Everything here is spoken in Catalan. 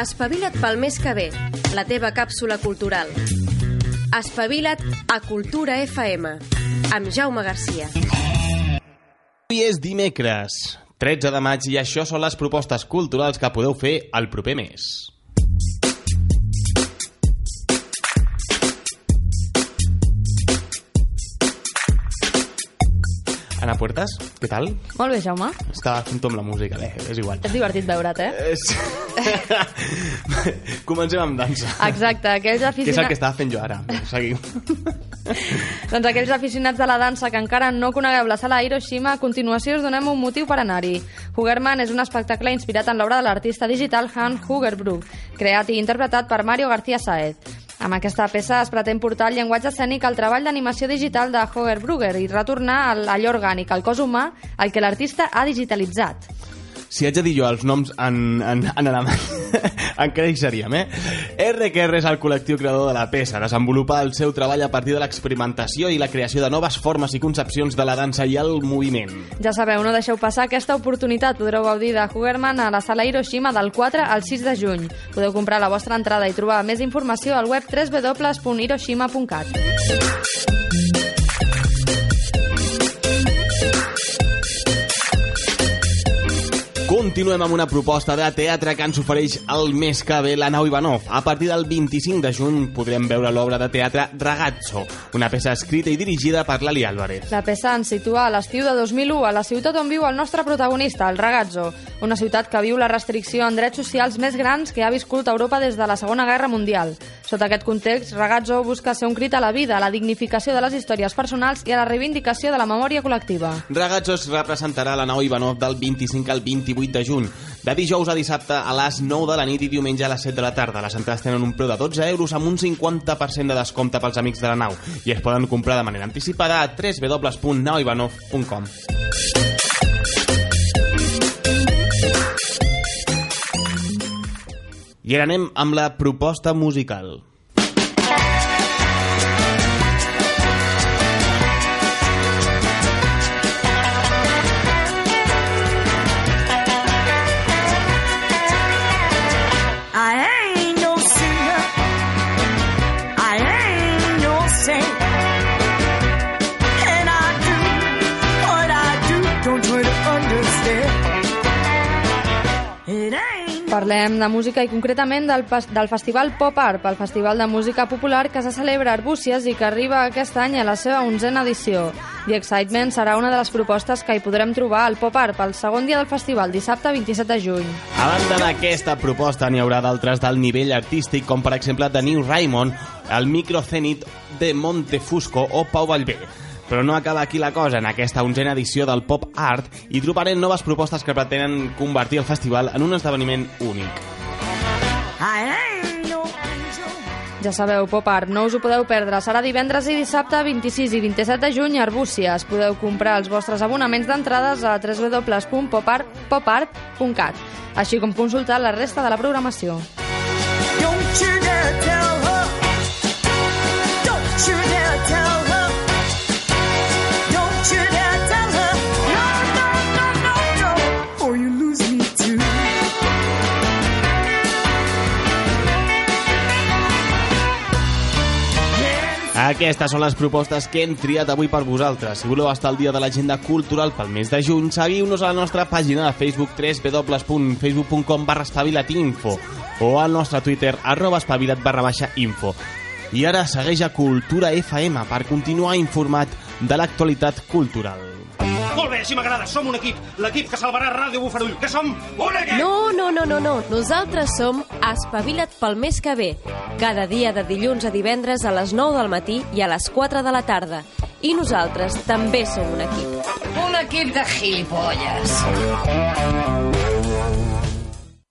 Espavila't pel mes que ve, la teva càpsula cultural. Espavila't a Cultura FM, amb Jaume Garcia. Avui és dimecres, 13 de maig, i això són les propostes culturals que podeu fer el proper mes. Ana Puertas, què tal? Molt bé, Jaume. Estava fent amb la música, bé, és igual. És divertit veure't, eh? És... Comencem amb dansa. Exacte, aquells Que és el aficionats... que estava fent jo ara. Seguim. Doncs aquells aficionats de la dansa que encara no conegueu la sala Hiroshima, a continuació us donem un motiu per anar-hi. Hugerman és un espectacle inspirat en l'obra de l'artista digital Hans Hugerbrook, creat i interpretat per Mario García Saez. Amb aquesta peça es pretén portar el llenguatge escènic al treball d'animació digital de Hogerbrugger i retornar al- allò orgànic, al cos humà, el que l'artista ha digitalitzat. Si haig de dir jo els noms en, en, en alemany, encara hi seríem, eh? RQR és el col·lectiu creador de la peça. Desenvolupa el seu treball a partir de l'experimentació i la creació de noves formes i concepcions de la dansa i el moviment. Ja sabeu, no deixeu passar aquesta oportunitat. Podreu gaudir de Hugerman a la sala Hiroshima del 4 al 6 de juny. Podeu comprar la vostra entrada i trobar més informació al web www.hiroshima.cat. Continuem amb una proposta de teatre que ens ofereix el mes que ve la Nau Ivanov. A partir del 25 de juny podrem veure l'obra de teatre Ragazzo, una peça escrita i dirigida per Lali Álvarez. La peça ens situa a l'estiu de 2001 a la ciutat on viu el nostre protagonista, el Ragazzo, una ciutat que viu la restricció en drets socials més grans que ha viscut Europa des de la Segona Guerra Mundial. Sota aquest context, Ragazzo busca ser un crit a la vida, a la dignificació de les històries personals i a la reivindicació de la memòria col·lectiva. Ragazzo es representarà a la Nau Ivanov del 25 al 28 de juny, de dijous a dissabte a les 9 de la nit i diumenge a les 7 de la tarda. Les entrades tenen un preu de 12 euros amb un 50% de descompte pels amics de la nau i es poden comprar de manera anticipada a www.nauivanov.com. I ara anem amb la proposta musical. Parlem de música i concretament del, del Festival Pop Art, el festival de música popular que se celebra a Arbúcies i que arriba aquest any a la seva onzena edició. The Excitement serà una de les propostes que hi podrem trobar al Pop Art pel segon dia del festival, dissabte 27 de juny. A banda d'aquesta proposta, n'hi haurà d'altres del nivell artístic, com per exemple de New Raymond, el Microcenit de Montefusco o Pau Vallvé. Però no acaba aquí la cosa. En aquesta onzena edició del Pop Art hi trobarem noves propostes que pretenen convertir el festival en un esdeveniment únic. Ja sabeu, Pop Art, no us ho podeu perdre. Serà divendres i dissabte 26 i 27 de juny a Arbúcies. Podeu comprar els vostres abonaments d'entrades a www.popart.cat, així com consultar la resta de la programació. Aquestes són les propostes que hem triat avui per vosaltres. Si voleu estar al dia de l'agenda cultural pel mes de juny, seguiu-nos a la nostra pàgina de Facebook www.facebook.com barra espavilatinfo o al nostre Twitter arroba espavilat barra baixa info. I ara segueix a Cultura FM per continuar informat de l'actualitat cultural. Molt bé, així m'agrada. Som un equip. L'equip que salvarà Ràdio Bufarull. Que som un equip! No, no, no, no, no. Nosaltres som Espavila't pel mes que ve. Cada dia de dilluns a divendres a les 9 del matí i a les 4 de la tarda. I nosaltres també som un equip. Un equip de gilipolles.